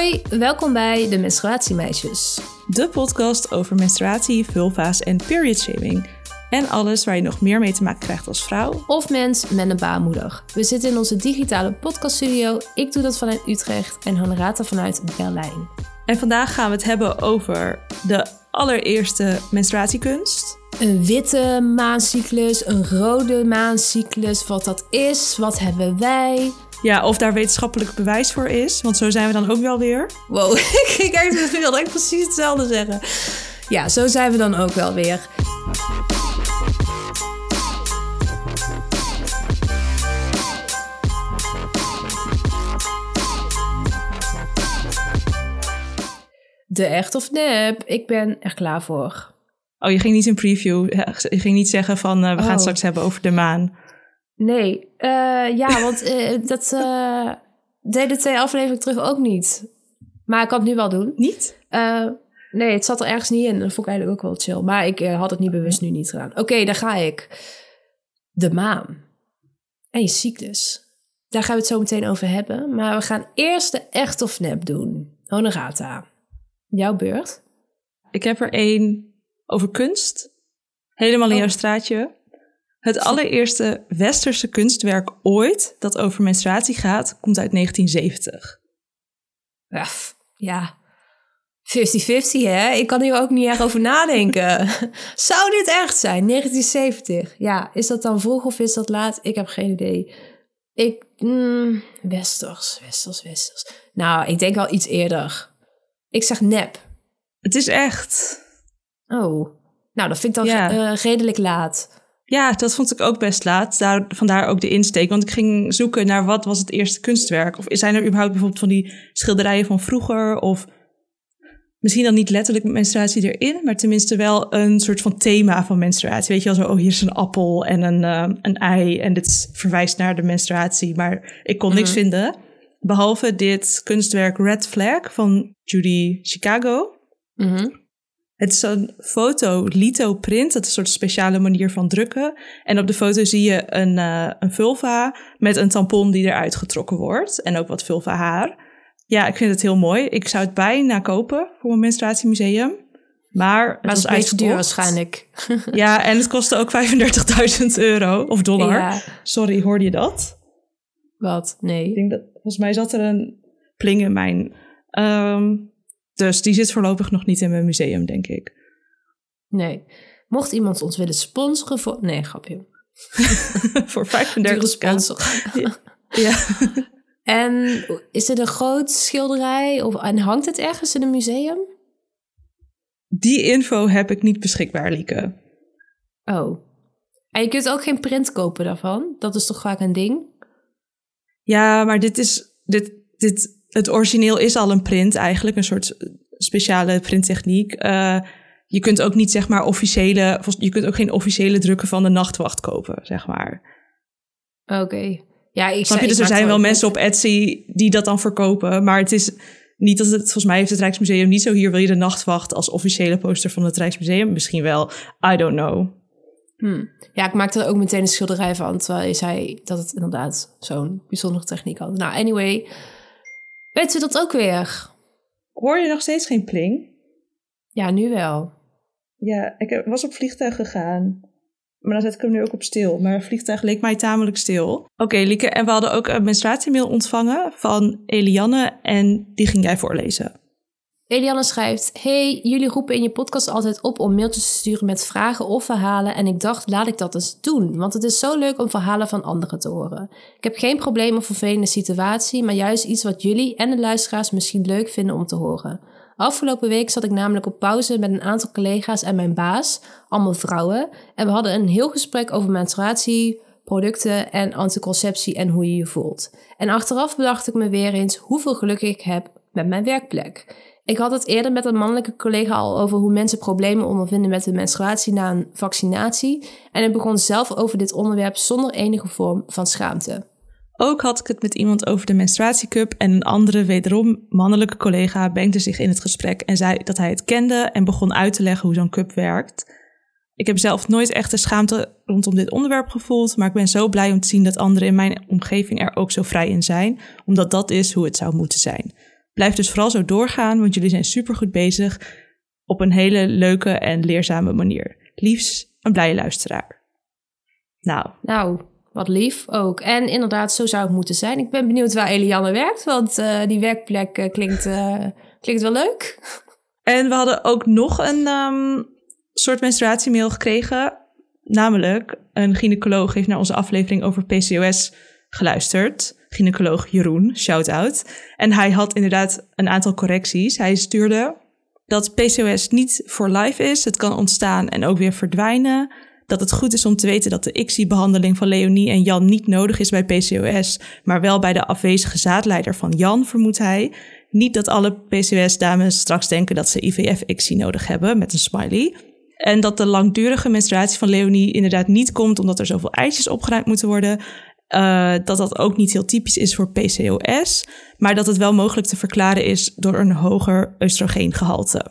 Hoi, welkom bij de Menstruatiemeisjes. De podcast over menstruatie, vulva's en period shaming. En alles waar je nog meer mee te maken krijgt als vrouw. Of mens met een baarmoeder. We zitten in onze digitale podcaststudio. Ik doe dat vanuit Utrecht en Honorata vanuit Berlijn. En vandaag gaan we het hebben over de allereerste menstruatiekunst. Een witte maancyclus, een rode maancyclus, wat dat is, wat hebben wij. Ja, of daar wetenschappelijk bewijs voor is, want zo zijn we dan ook wel weer. Wow, ik wilde ik precies hetzelfde zeggen. Ja, zo zijn we dan ook wel weer. De echt of nep, ik ben er klaar voor. Oh, je ging niet een preview, je ging niet zeggen van uh, we gaan Oh. het straks hebben over de maan. Nee, eh, ja, want eh, dat eh deden twee afleveringen terug ook niet. Maar ik kan het nu wel doen. Niet? Nee, het zat er ergens niet in. Dat vond ik eigenlijk ook wel chill. Maar ik had het niet bewust nu niet gedaan. Oké, daar ga ik. De maan. En je cyclus. Daar gaan we het zo meteen over hebben. Maar we gaan eerst de echt of nep doen. Honorata. Jouw beurt. Ik heb er één over kunst. Helemaal in Oh. jouw straatje. Het allereerste westerse kunstwerk ooit dat over menstruatie gaat, komt uit 1970. Ja, f- Ja, 50-50 hè? Ik kan hier ook niet erg over nadenken. Zou dit echt zijn? 1970. Ja, is dat dan vroeg of is dat laat? Ik heb geen idee. Ik, mm, westers, westers, westers. Nou, ik denk wel iets eerder. Ik zeg nep. Het is echt. Oh, nou, dat vind ik dan Ja. eh, redelijk laat. Ja, dat vond ik ook best laat. Daar, vandaar ook de insteek. Want ik ging zoeken naar wat was het eerste kunstwerk. Of zijn er überhaupt bijvoorbeeld van die schilderijen van vroeger? Of misschien dan niet letterlijk met menstruatie erin, maar tenminste wel een soort van thema van menstruatie. Weet je wel zo, oh hier is een appel en een, eh, een ei en dit verwijst naar de menstruatie. Maar ik kon niks vinden. Behalve dit kunstwerk Red Flag van Judy Chicago. Mhm. Het is een foto lithoprint. Dat is een soort speciale manier van drukken. En op de foto zie je een, eh, een vulva met een tampon die eruit getrokken wordt. En ook wat vulva haar. Ja, ik vind het heel mooi. Ik zou het bijna kopen voor mijn menstruatiemuseum. Maar het Maar het was is beetje duur waarschijnlijk. Ja, en het kostte ook 35.000 euro of dollar. Ja, Sorry, hoorde je dat? wat? Ik Nee. denk dat, volgens mij zat er een pling in mijn... Ehm, dus die zit voorlopig nog niet in mijn museum, denk ik. Nee. Mocht iemand ons willen sponsoren voor... Nee, grapje. voor Dure 35 sponsor. Ja. En is het een groot schilderij? Of, en hangt het ergens in een museum? Die info heb ik niet beschikbaar, Lieke. Oh. En je kunt ook geen print kopen daarvan? Dat is toch vaak een ding? Ja, maar dit is. Dit, dit, het origineel is al een print eigenlijk, een soort speciale printtechniek. Eh, je kunt ook niet, zeg maar, officiële. Je kunt ook geen officiële drukken van de nachtwacht kopen, zeg maar. Oké. Ja, ik Snap je? Dus er zijn wel mensen op Etsy die dat dan verkopen. Maar het is niet dat het. Volgens mij heeft het Rijksmuseum niet zo. Hier wil je de nachtwacht als officiële poster van het Rijksmuseum. Misschien wel. I don't know. Hm. Ja, ik maakte er ook meteen een schilderij van. Terwijl je zei dat het inderdaad zo'n bijzondere techniek had. Nou, anyway. Weten we dat ook weer? Hoor je nog steeds geen pling? Ja, nu wel. Ja, ik was op vliegtuig gegaan. Maar dan zet ik hem nu ook op stil. Maar het vliegtuig leek mij tamelijk stil. Oké, Lieke. En we hadden ook een menstruatiemail ontvangen van Elianne. En die ging jij voorlezen. Eliane schrijft: Hey, jullie roepen in je podcast altijd op om mailtjes te sturen met vragen of verhalen. En ik dacht, laat ik dat eens doen. Want het is zo leuk om verhalen van anderen te horen. Ik heb geen probleem of vervelende situatie, maar juist iets wat jullie en de luisteraars misschien leuk vinden om te horen. Afgelopen week zat ik namelijk op pauze met een aantal collega's en mijn baas, allemaal vrouwen. En we hadden een heel gesprek over menstruatie, producten en anticonceptie en hoe je je voelt. En achteraf bedacht ik me weer eens hoeveel geluk ik heb met mijn werkplek. Ik had het eerder met een mannelijke collega al over hoe mensen problemen ondervinden met de menstruatie na een vaccinatie. En ik begon zelf over dit onderwerp zonder enige vorm van schaamte. Ook had ik het met iemand over de menstruatiecup en een andere, wederom mannelijke collega, mengde zich in het gesprek en zei dat hij het kende en begon uit te leggen hoe zo'n cup werkt. Ik heb zelf nooit echt de schaamte rondom dit onderwerp gevoeld, maar ik ben zo blij om te zien dat anderen in mijn omgeving er ook zo vrij in zijn, omdat dat is hoe het zou moeten zijn. Blijf dus vooral zo doorgaan, want jullie zijn supergoed bezig op een hele leuke en leerzame manier. Liefs, een blije luisteraar. Nou. Nou, wat lief ook. En inderdaad, zo zou het moeten zijn. Ik ben benieuwd waar Eliane werkt, want uh, die werkplek uh, klinkt, uh, klinkt wel leuk. En we hadden ook nog een um, soort menstruatiemail gekregen. Namelijk, een gynaecoloog heeft naar onze aflevering over PCOS geluisterd. Gynaecoloog Jeroen, shout-out. En hij had inderdaad een aantal correcties. Hij stuurde dat PCOS niet voor life is. Het kan ontstaan en ook weer verdwijnen. Dat het goed is om te weten dat de ICSI-behandeling van Leonie en Jan niet nodig is bij PCOS, maar wel bij de afwezige zaadleider van Jan, vermoedt hij. Niet dat alle PCOS-dames straks denken dat ze IVF-ICSI nodig hebben, met een smiley. En dat de langdurige menstruatie van Leonie inderdaad niet komt omdat er zoveel eitjes opgeruimd moeten worden. Uh, dat dat ook niet heel typisch is voor PCOS, maar dat het wel mogelijk te verklaren is door een hoger oestrogeengehalte.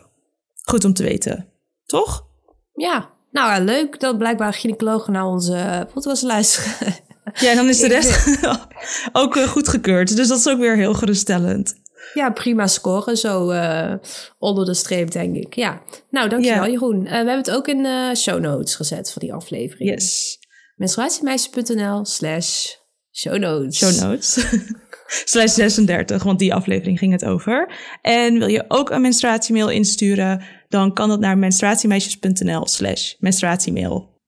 Goed om te weten, toch? Ja, nou ja, leuk dat blijkbaar gynaecologen naar onze podcast luisteren. Ja, dan is de rest ook uh, goedgekeurd. Dus dat is ook weer heel geruststellend. Ja, prima scoren. Zo uh, onder de streep, denk ik. Ja. Nou, dankjewel, ja. Jeroen. Uh, we hebben het ook in de show notes gezet voor die aflevering. Yes. Menstruatiemeisjes.nl slash show notes. Show notes. slash 36, want die aflevering ging het over. En wil je ook een menstruatiemail insturen, dan kan dat naar menstruatiemeisjes.nl slash menstruatiemail.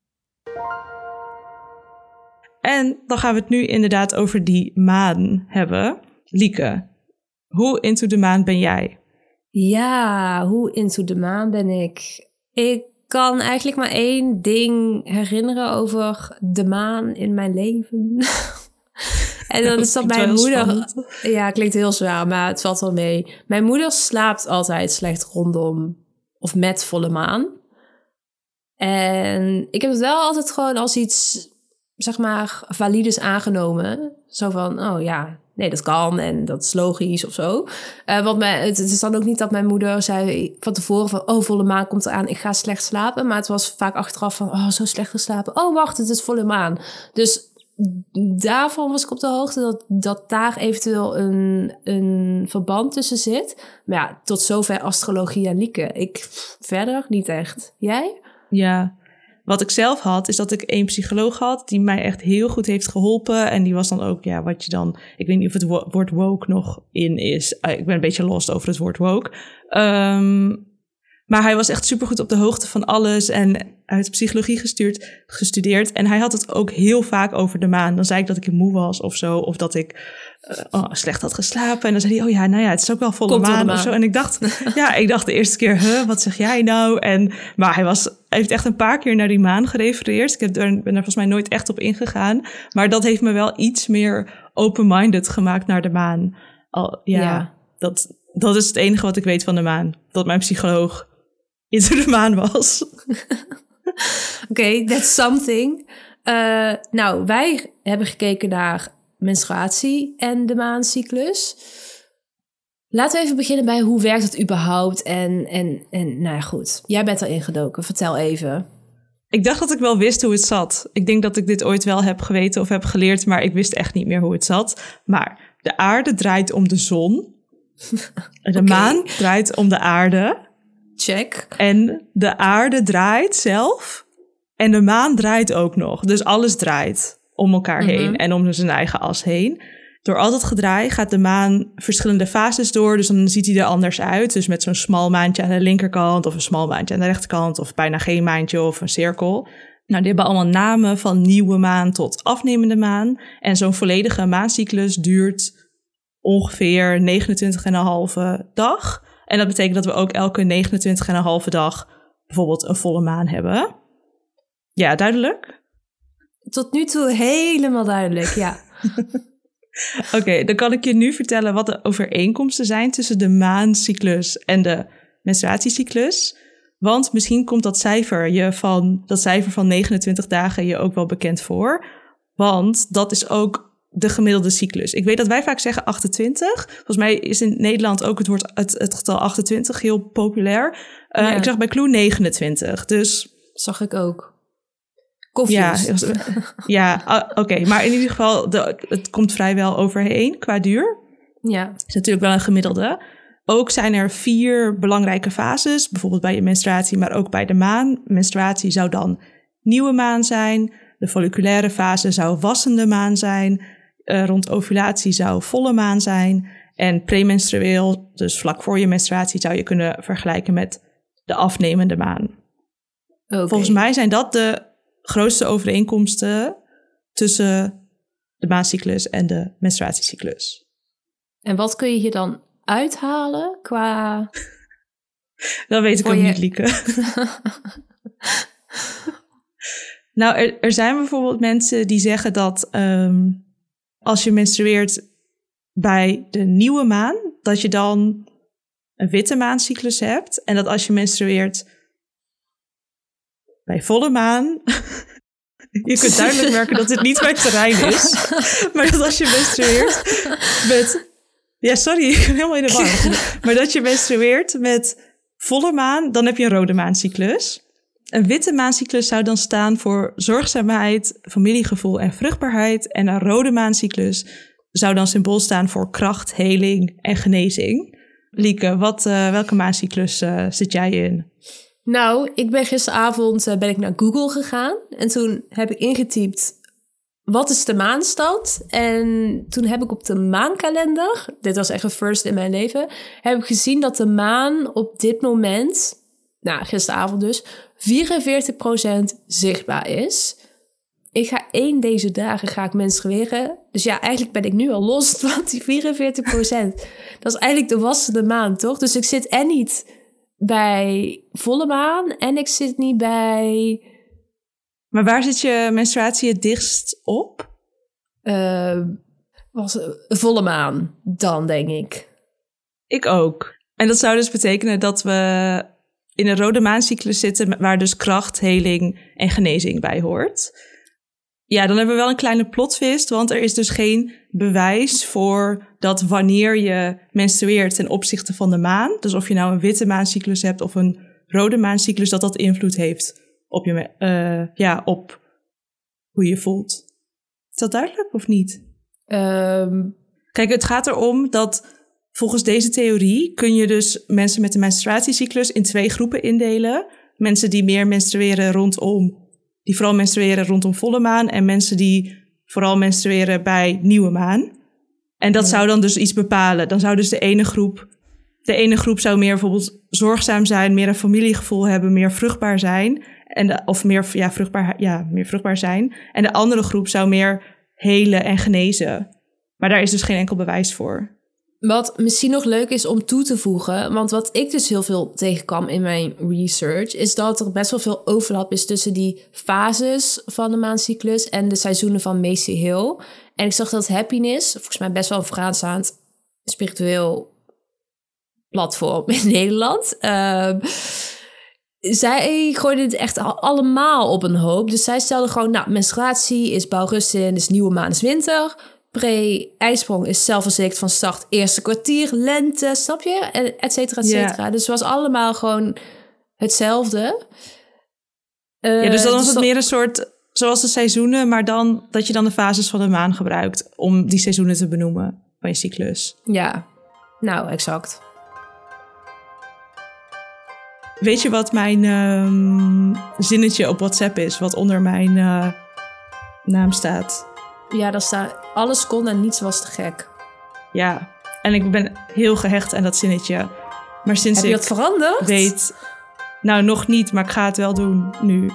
En dan gaan we het nu inderdaad over die maan hebben. Lieke, hoe into de maan ben jij? Ja, hoe into de maan ben ik? Ik kan eigenlijk maar één ding herinneren over de maan in mijn leven. en dan is dat mijn moeder. Spannend. Ja, klinkt heel zwaar, maar het valt wel mee. Mijn moeder slaapt altijd slecht rondom of met volle maan. En ik heb het wel altijd gewoon als iets, zeg maar, valides aangenomen. Zo van, oh ja, nee, dat kan en dat is logisch of zo. Uh, want het, is dan ook niet dat mijn moeder zei van tevoren van... oh, volle maan komt eraan, ik ga slecht slapen. Maar het was vaak achteraf van, oh, zo slecht geslapen. Oh, wacht, het is volle maan. Dus daarvan was ik op de hoogte dat, dat daar eventueel een, een verband tussen zit. Maar ja, tot zover astrologie en lieke. Ik verder niet echt. Jij? Ja, wat ik zelf had, is dat ik één psycholoog had die mij echt heel goed heeft geholpen. En die was dan ook, ja, wat je dan. Ik weet niet of het woord woke nog in is. Ah, ik ben een beetje lost over het woord woke. Um, maar hij was echt supergoed op de hoogte van alles en uit psychologie gestuurd, gestudeerd. En hij had het ook heel vaak over de maan. Dan zei ik dat ik moe was of zo, of dat ik uh, oh, slecht had geslapen. En dan zei hij, oh ja, nou ja, het is ook wel volle maan, maan, of zo. En ik dacht, ja, ik dacht de eerste keer, huh, wat zeg jij nou? En, maar hij was, heeft echt een paar keer naar die maan gerefereerd. Ik heb er, ben er volgens mij nooit echt op ingegaan. Maar dat heeft me wel iets meer open-minded gemaakt naar de maan. Al, ja, ja. Dat, dat is het enige wat ik weet van de maan. Dat mijn psycholoog de maan was. Oké, okay, that's something. Uh, nou, wij hebben gekeken naar menstruatie en de maancyclus. Laten we even beginnen bij hoe werkt het überhaupt en, en, en nou ja, goed. Jij bent erin gedoken, vertel even. Ik dacht dat ik wel wist hoe het zat. Ik denk dat ik dit ooit wel heb geweten of heb geleerd, maar ik wist echt niet meer hoe het zat. Maar de aarde draait om de zon. De okay. maan draait om de aarde. Check. En de aarde draait zelf. En de maan draait ook nog. Dus alles draait om elkaar heen mm -hmm. en om zijn eigen as heen. Door al dat gedraai gaat de maan verschillende fases door. Dus dan ziet hij er anders uit. Dus met zo'n smal maantje aan de linkerkant of een smal maantje aan de rechterkant of bijna geen maantje of een cirkel. Nou, die hebben allemaal namen van nieuwe maan tot afnemende maan. En zo'n volledige maancyclus duurt ongeveer 29,5 dag. En dat betekent dat we ook elke 29,5 dag bijvoorbeeld een volle maan hebben. Ja, duidelijk? Tot nu toe helemaal duidelijk, ja. Oké, okay, dan kan ik je nu vertellen wat de overeenkomsten zijn tussen de maancyclus en de menstruatiecyclus. Want misschien komt dat cijfer, je van, dat cijfer van 29 dagen je ook wel bekend voor. Want dat is ook de gemiddelde cyclus. Ik weet dat wij vaak zeggen 28. Volgens mij is in Nederland ook het, woord, het, het getal 28 heel populair. Uh, ja. Ik zag bij Clue 29, dus... Zag ik ook. Ja, ja oké. Okay. Maar in ieder geval, de, het komt vrijwel overheen qua duur. Ja. is natuurlijk wel een gemiddelde. Ook zijn er vier belangrijke fases, bijvoorbeeld bij je menstruatie, maar ook bij de maan. Menstruatie zou dan nieuwe maan zijn. De folliculaire fase zou wassende maan zijn. Uh, rond ovulatie zou volle maan zijn. En premenstrueel, dus vlak voor je menstruatie, zou je kunnen vergelijken met de afnemende maan. Okay. Volgens mij zijn dat de grootste overeenkomsten tussen de maancyclus en de menstruatiecyclus. En wat kun je hier dan uithalen qua. Dat weet ik ook je... niet, Lieke. nou, er, er, zijn bijvoorbeeld mensen die zeggen dat um, als je menstrueert bij de nieuwe maan, dat je dan een witte maancyclus hebt. En dat als je menstrueert bij volle maan. Je kunt duidelijk merken dat dit niet mijn terrein is. Maar dat als je menstrueert met. Ja, sorry, ik ben helemaal in de war. Maar dat je menstrueert met volle maan, dan heb je een rode maancyclus. Een witte maancyclus zou dan staan voor zorgzaamheid, familiegevoel en vruchtbaarheid. En een rode maancyclus zou dan symbool staan voor kracht, heling en genezing. Lieke, wat, uh, welke maancyclus uh, zit jij in? Nou, ik ben gisteravond uh, ben ik naar Google gegaan en toen heb ik ingetypt wat is de maanstand? En toen heb ik op de maankalender, dit was echt een first in mijn leven, heb ik gezien dat de maan op dit moment, nou gisteravond dus, 44% zichtbaar is. Ik ga één deze dagen ga ik menstrueren. Dus ja, eigenlijk ben ik nu al los van die 44%. dat is eigenlijk de wassende maan, toch? Dus ik zit en niet bij volle maan en ik zit niet bij. Maar waar zit je menstruatie het dichtst op? Uh, was volle maan, dan denk ik. Ik ook. En dat zou dus betekenen dat we in een rode maancyclus zitten, waar dus kracht, heling en genezing bij hoort. Ja, dan hebben we wel een kleine plotwist, want er is dus geen bewijs voor dat wanneer je menstrueert ten opzichte van de maan, dus of je nou een witte maancyclus hebt of een rode maancyclus, dat dat invloed heeft op, je, uh, ja, op hoe je voelt. Is dat duidelijk of niet? Um... Kijk, het gaat erom dat volgens deze theorie kun je dus mensen met een menstruatiecyclus in twee groepen indelen. Mensen die meer menstrueren rondom die vooral menstrueren rondom volle maan en mensen die vooral menstrueren bij nieuwe maan. En dat zou dan dus iets bepalen. Dan zou dus de ene groep, de ene groep zou meer bijvoorbeeld zorgzaam zijn, meer een familiegevoel hebben, meer vruchtbaar zijn. En de, of meer, ja, vruchtbaar, ja, meer vruchtbaar zijn. En de andere groep zou meer helen en genezen. Maar daar is dus geen enkel bewijs voor. Wat misschien nog leuk is om toe te voegen, want wat ik dus heel veel tegenkwam in mijn research, is dat er best wel veel overlap is tussen die fases van de maancyclus en de seizoenen van Macy Hill. En ik zag dat Happiness, volgens mij best wel een vooraanstaand spiritueel platform in Nederland. Uh, zij gooiden het echt allemaal op een hoop. Dus zij stelden gewoon, nou, menstruatie is bouwrustin, is nieuwe maan, is winter pre-ijsprong is zelfverzekerd van start eerste kwartier, lente, snap je? Et cetera, et cetera. Dus het was allemaal gewoon hetzelfde. Uh, ja, dus dan was dus het meer een soort, zoals de seizoenen, maar dan dat je dan de fases van de maan gebruikt om die seizoenen te benoemen van je cyclus. Ja, nou, exact. Weet je wat mijn uh, zinnetje op WhatsApp is, wat onder mijn uh, naam staat? Ja, daar staat alles kon en niets was te gek. Ja, en ik ben heel gehecht aan dat zinnetje. Maar sinds Heb je dat veranderd? weet... Nou, nog niet, maar ik ga het wel doen nu.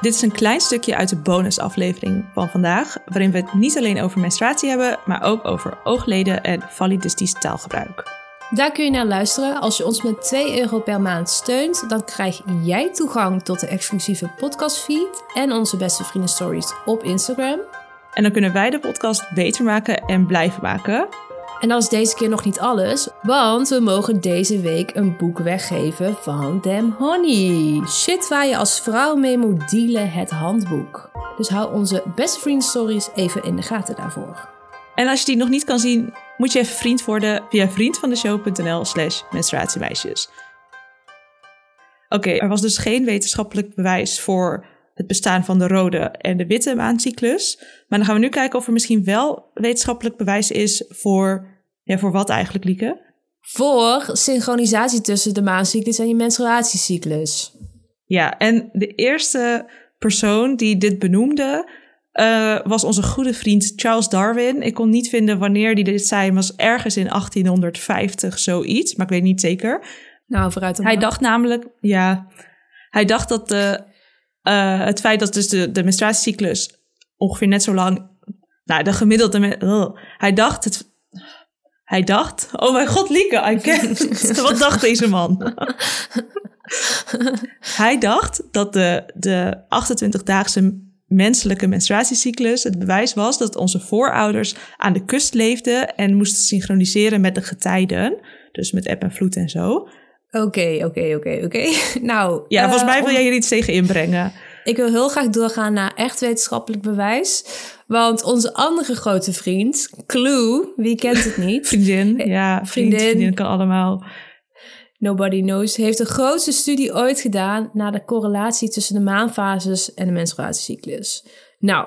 Dit is een klein stukje uit de bonusaflevering van vandaag, waarin we het niet alleen over menstruatie hebben, maar ook over oogleden en validistisch taalgebruik. Daar kun je naar luisteren. Als je ons met 2 euro per maand steunt, dan krijg jij toegang tot de exclusieve podcastfeed en onze beste vrienden stories op Instagram. En dan kunnen wij de podcast beter maken en blijven maken. En dat is deze keer nog niet alles, want we mogen deze week een boek weggeven van Dem Honey. Shit waar je als vrouw mee moet dealen, het handboek. Dus hou onze beste vriend stories even in de gaten daarvoor. En als je die nog niet kan zien, moet je even vriend worden via vriendvandeshow.nl slash menstruatiemeisjes. Oké, er was dus geen wetenschappelijk bewijs voor het bestaan van de rode en de witte maancyclus. Maar dan gaan we nu kijken of er misschien wel wetenschappelijk bewijs is voor, ja, voor wat eigenlijk, Lieke? Voor synchronisatie tussen de maancyclus en je menstruatiecyclus. Ja, en de eerste persoon die dit benoemde uh, was onze goede vriend Charles Darwin. Ik kon niet vinden wanneer hij dit zei, was ergens in 1850 zoiets, maar ik weet niet zeker. Nou, vooruit. Hij dacht namelijk, ja, hij dacht dat de, uh, het feit dat dus de, de menstruatiecyclus ongeveer net zo lang, nou, de gemiddelde, hij dacht het, hij dacht, oh mijn god, Lieke, I can't. Wat dacht deze man? hij dacht dat de, de 28-daagse menselijke menstruatiecyclus het bewijs was dat onze voorouders aan de kust leefden en moesten synchroniseren met de getijden. Dus met eb en vloed en zo. Oké, oké, oké, oké. Nou. Ja, volgens mij wil jij hier iets tegen inbrengen. Ik wil heel graag doorgaan naar echt wetenschappelijk bewijs. Want onze andere grote vriend, Clue, wie kent het niet? vriendin, ja, vriendin. vriendin kan allemaal. Nobody Knows, heeft de grootste studie ooit gedaan naar de correlatie tussen de maanfases en de menstruatiecyclus. Nou,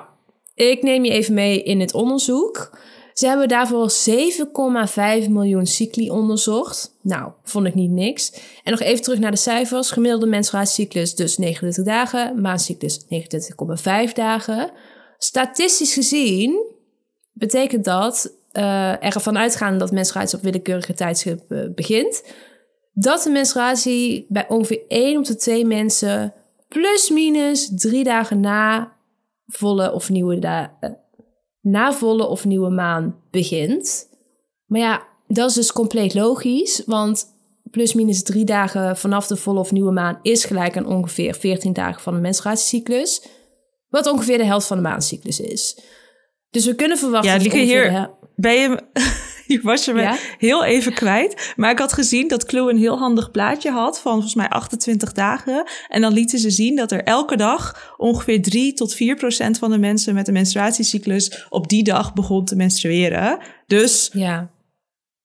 ik neem je even mee in het onderzoek. Ze hebben daarvoor 7,5 miljoen cycli onderzocht. Nou, vond ik niet niks. En nog even terug naar de cijfers. Gemiddelde menstruatiecyclus dus 39 dagen, maancyclus 29,5 dagen. Statistisch gezien betekent dat uh, er ervan uitgaan dat menstruatie op willekeurige tijdstippen begint dat de menstruatie bij ongeveer 1 op de 2 mensen plus minus drie dagen na volle of nieuwe, da na volle of nieuwe maan begint. Maar ja, dat is dus compleet logisch, want plus minus drie dagen vanaf de volle of nieuwe maan is gelijk aan ongeveer 14 dagen van de menstruatiecyclus, wat ongeveer de helft van de maancyclus is. Dus we kunnen verwachten. Ja, Lieke, hier ben je je was je me heel even kwijt. Maar ik had gezien dat Clue een heel handig plaatje had van volgens mij 28 dagen. En dan lieten ze zien dat er elke dag ongeveer 3 tot 4 procent van de mensen met een menstruatiecyclus op die dag begon te menstrueren. Dus ja.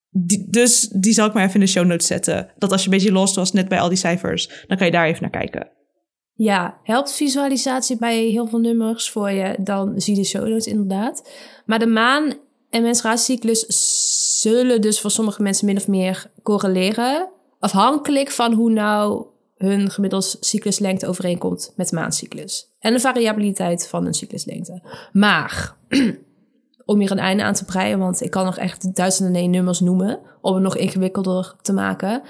Die, dus die zal ik maar even in de show notes zetten. Dat als je een beetje lost was net bij al die cijfers, dan kan je daar even naar kijken. Ja, helpt visualisatie bij heel veel nummers voor je, dan zie je de show notes inderdaad. Maar de maan en menstruatiecyclus zullen dus voor sommige mensen min of meer correleren. Afhankelijk van hoe nou hun gemiddelde cycluslengte overeenkomt met de maandcyclus. En de variabiliteit van hun cycluslengte. Maar, om hier een einde aan te breien, want ik kan nog echt duizenden nummers noemen, om het nog ingewikkelder te maken.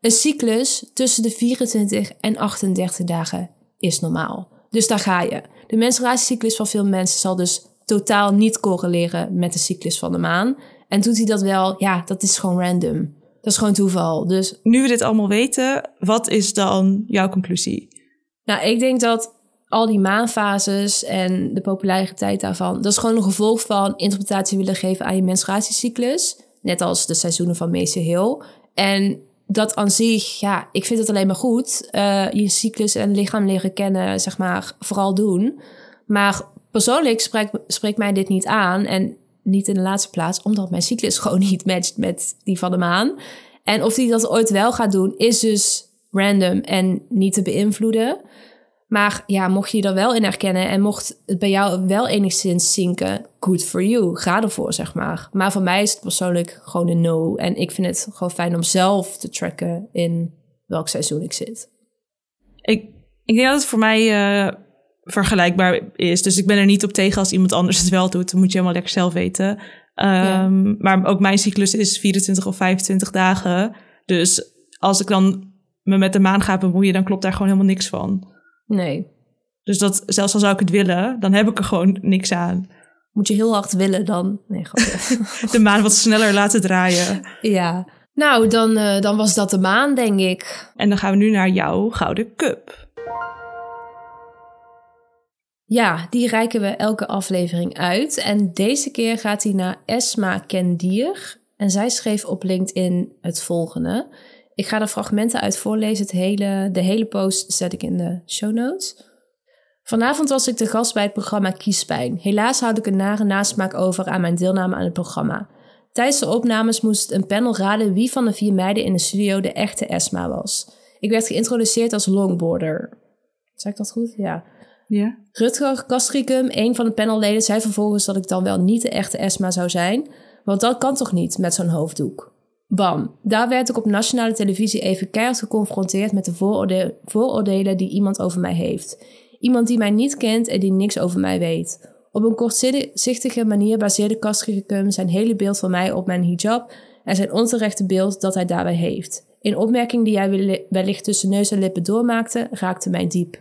Een cyclus tussen de 24 en 38 dagen is normaal. Dus daar ga je. De menstruatiecyclus van veel mensen zal dus totaal niet correleren met de cyclus van de maan. En doet hij dat wel, ja, dat is gewoon random. Dat is gewoon toeval. Dus nu we dit allemaal weten, wat is dan jouw conclusie? Nou, ik denk dat al die maanfases en de populariteit daarvan, dat is gewoon een gevolg van interpretatie willen geven aan je menstruatiecyclus. Net als de seizoenen van Meester Hill. En dat aan zich, ja, ik vind het alleen maar goed. Uh, je cyclus en lichaam leren kennen, zeg maar, vooral doen. Maar persoonlijk spreekt, spreekt mij dit niet aan. En niet in de laatste plaats, omdat mijn cyclus gewoon niet matcht met die van de maan. En of hij dat ooit wel gaat doen, is dus random en niet te beïnvloeden. Maar ja, mocht je er wel in herkennen en mocht het bij jou wel enigszins zinken, good for you. Ga ervoor, zeg maar. Maar voor mij is het persoonlijk gewoon een no. En ik vind het gewoon fijn om zelf te tracken in welk seizoen ik zit. Ik, ik denk dat het voor mij uh, vergelijkbaar is. Dus ik ben er niet op tegen als iemand anders het wel doet. Dan moet je helemaal lekker zelf weten. Um, Maar ook mijn cyclus is 24 of 25 dagen. Dus als ik dan me met de maan ga bemoeien, dan klopt daar gewoon helemaal niks van. Nee. Dus dat, zelfs al zou ik het willen, dan heb ik er gewoon niks aan. Moet je heel hard willen dan? Nee, de maan wat sneller laten draaien. Ja. Nou, dan, uh, dan was dat de maan, denk ik. En dan gaan we nu naar jouw Gouden Cup. Ja, die reiken we elke aflevering uit. En deze keer gaat hij naar Esma Kendier. En zij schreef op LinkedIn het volgende. Ik ga er fragmenten uit voorlezen. Het hele, de hele post zet ik in de show notes. Vanavond was ik de gast bij het programma Kiespijn. Helaas houd ik een nare nasmaak over aan mijn deelname aan het programma. Tijdens de opnames moest een panel raden wie van de vier meiden in de studio de echte Esma was. Ik werd geïntroduceerd als longboarder. Zeg ik dat goed? Ja. Ja. Rutger Kastricum, een van de panelleden, zei vervolgens dat ik dan wel niet de echte Esma zou zijn. Want dat kan toch niet met zo'n hoofddoek? Bam, daar werd ik op nationale televisie even keihard geconfronteerd met de vooroorde- vooroordelen die iemand over mij heeft. Iemand die mij niet kent en die niks over mij weet. Op een kortzichtige manier baseerde Kastricum zijn hele beeld van mij op mijn hijab en zijn onterechte beeld dat hij daarbij heeft. Een opmerking die hij wellicht tussen neus en lippen doormaakte, raakte mij diep.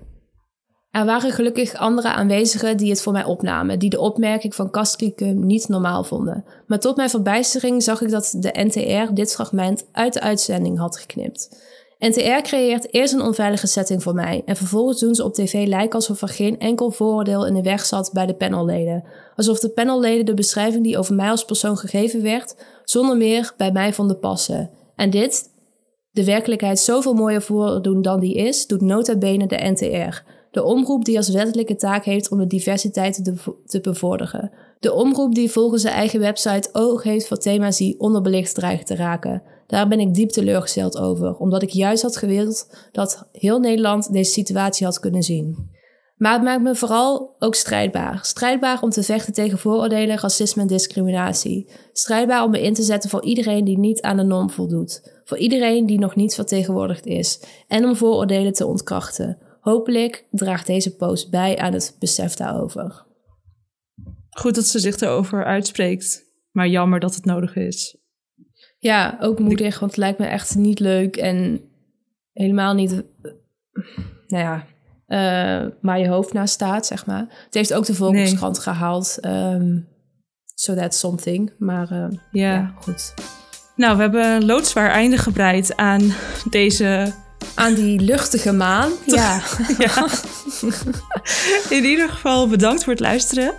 Er waren gelukkig andere aanwezigen die het voor mij opnamen, die de opmerking van Castricum niet normaal vonden. Maar tot mijn verbijstering zag ik dat de NTR dit fragment uit de uitzending had geknipt. NTR creëert eerst een onveilige setting voor mij en vervolgens doen ze op tv lijken alsof er geen enkel vooroordeel in de weg zat bij de panelleden. Alsof de panelleden de beschrijving die over mij als persoon gegeven werd, zonder meer bij mij vonden passen. En dit, de werkelijkheid zoveel mooier voordoen dan die is, doet nota bene de NTR. De omroep die als wettelijke taak heeft om de diversiteit te, bevorderen. De omroep die volgens zijn eigen website oog heeft voor thema's die onderbelicht dreigen te raken. Daar ben ik diep teleurgesteld over, omdat ik juist had gewild dat heel Nederland deze situatie had kunnen zien. Maar het maakt me vooral ook strijdbaar. Strijdbaar om te vechten tegen vooroordelen, racisme en discriminatie. Strijdbaar om me in te zetten voor iedereen die niet aan de norm voldoet. Voor iedereen die nog niet vertegenwoordigd is. En om vooroordelen te ontkrachten. Hopelijk draagt deze post bij aan het besef daarover. Goed dat ze zich erover uitspreekt. Maar jammer dat het nodig is. Ja, ook moedig, want het lijkt me echt niet leuk en helemaal niet, eh, nou ja, uh, waar je hoofd naast staat, zeg maar. Het heeft ook de Volkskrant nee. gehaald, um, so that's something. Maar uh, ja. ja, goed. Nou, we hebben een loodzwaar einde gebreid aan deze aan die luchtige maan. Ja. ja. In ieder geval bedankt voor het luisteren.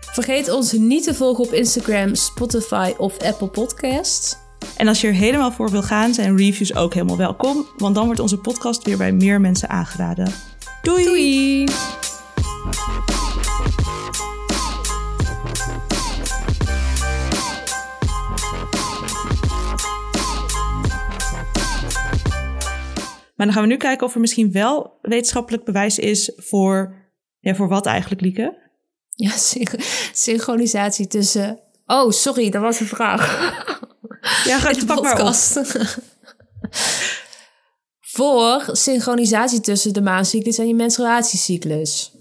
Vergeet ons niet te volgen op Instagram, Spotify of Apple Podcasts. En als je er helemaal voor wil gaan, zijn reviews ook helemaal welkom. Want dan wordt onze podcast weer bij meer mensen aangeraden. Doei! Doei. Maar dan gaan we nu kijken of er misschien wel wetenschappelijk bewijs is voor, ja, voor wat eigenlijk, Lieke? Ja, synchronisatie tussen... Oh, sorry, dat was een vraag. Ja, ga de pak maar op. podcast. voor synchronisatie tussen de maancyclus en je menstruatiecyclus.